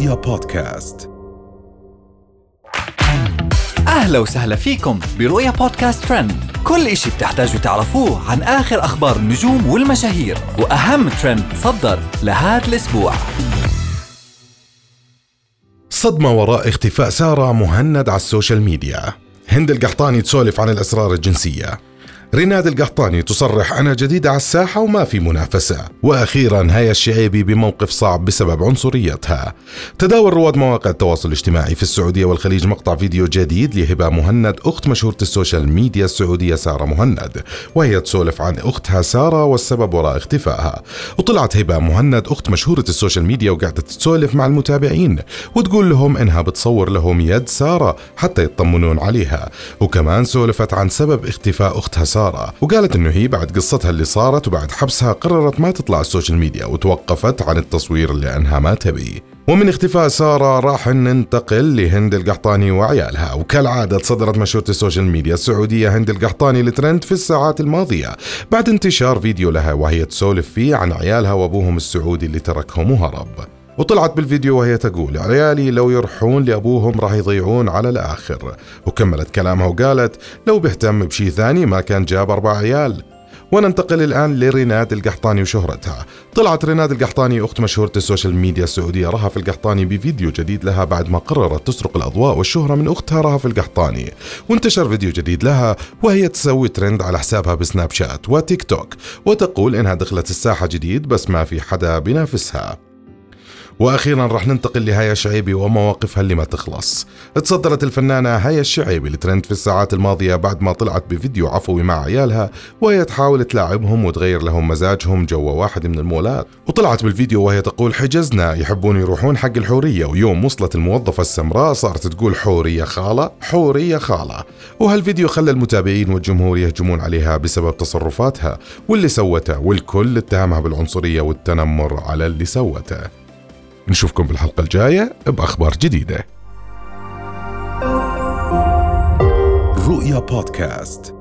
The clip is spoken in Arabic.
رؤيا بودكاست. أهلا وسهلا فيكم برؤيا podcast trend. كل إشي بتحتاجوا تعرفوه عن آخر أخبار النجوم والمشاهير وأهم ترند صدر لهذا الأسبوع. صدمة وراء اختفاء سارة مهند على السوشيال ميديا. هند القحطاني تسولف عن الأسرار الجنسية. ريناد القحطاني تصرح أنا جديدة على الساحة وما في منافسة. وأخيرا هيا الشعيبي بموقف صعب بسبب عنصريتها. تداول رواد مواقع التواصل الاجتماعي في السعودية والخليج مقطع فيديو جديد لهبة مهند أخت مشهورة السوشيال ميديا السعودية سارة مهند وهي تسولف عن أختها سارة والسبب وراء اختفائها. وطلعت هبة مهند أخت مشهورة السوشيال ميديا وقاعدة تسولف مع المتابعين وتقول لهم إنها بتصور لهم يد سارة حتى يطمنون عليها. وكمان سولفت عن سبب اختفاء أختها سارة سارة وقالت إنه هي بعد قصتها اللي صارت وبعد حبسها قررت ما تطلع السوشيال ميديا وتوقفت عن التصوير لأنها ما تبي. ومن اختفاء سارة راح ننتقل لهند القحطاني وعيالها. وكالعادة تصدرت مشهورة السوشيال ميديا السعودية هند القحطاني لترند في الساعات الماضية. بعد انتشار فيديو لها وهي تسولف فيه عن عيالها وأبوهم السعودي اللي تركهم وهرب. وطلعت بالفيديو وهي تقول عيالي لو يروحون لأبوهم راح يضيعون على الآخر. وكملت كلامها وقالت لو بيهتم بشي ثاني ما كان جاب أربع عيال. وننتقل الآن لريناد القحطاني وشهرتها. طلعت ريناد القحطاني أخت مشهورة السوشيال ميديا السعودية رهف القحطاني بفيديو جديد لها بعد ما قررت تسرق الأضواء والشهرة من أختها رهف القحطاني. وانتشر فيديو جديد لها وهي تسوي ترند على حسابها بسناب شات وتيك توك وتقول إنها دخلت الساحة جديد بس ما في حدا بينافسها. وأخيرا رح ننتقل لهيا الشعيبي ومواقفها اللي ما تخلص. تصدرت الفنانة هيا الشعيبي لترند في الساعات الماضية بعد ما طلعت بفيديو عفوي مع عيالها وهي تحاول تلاعبهم وتغير لهم مزاجهم جوا واحد من المولات. وطلعت بالفيديو وهي تقول حجزنا يحبون يروحون حق الحورية. ويوم وصلت الموظفة السمراء صارت تقول حورية خالة حورية خالة. وهالفيديو خلى المتابعين والجمهور يهجمون عليها بسبب تصرفاتها واللي سوته والكل اتهمها بالعنصرية والتنمر على اللي سوته. نشوفكم بالحلقة الجاية بأخبار جديدة. رؤيا بودكاست.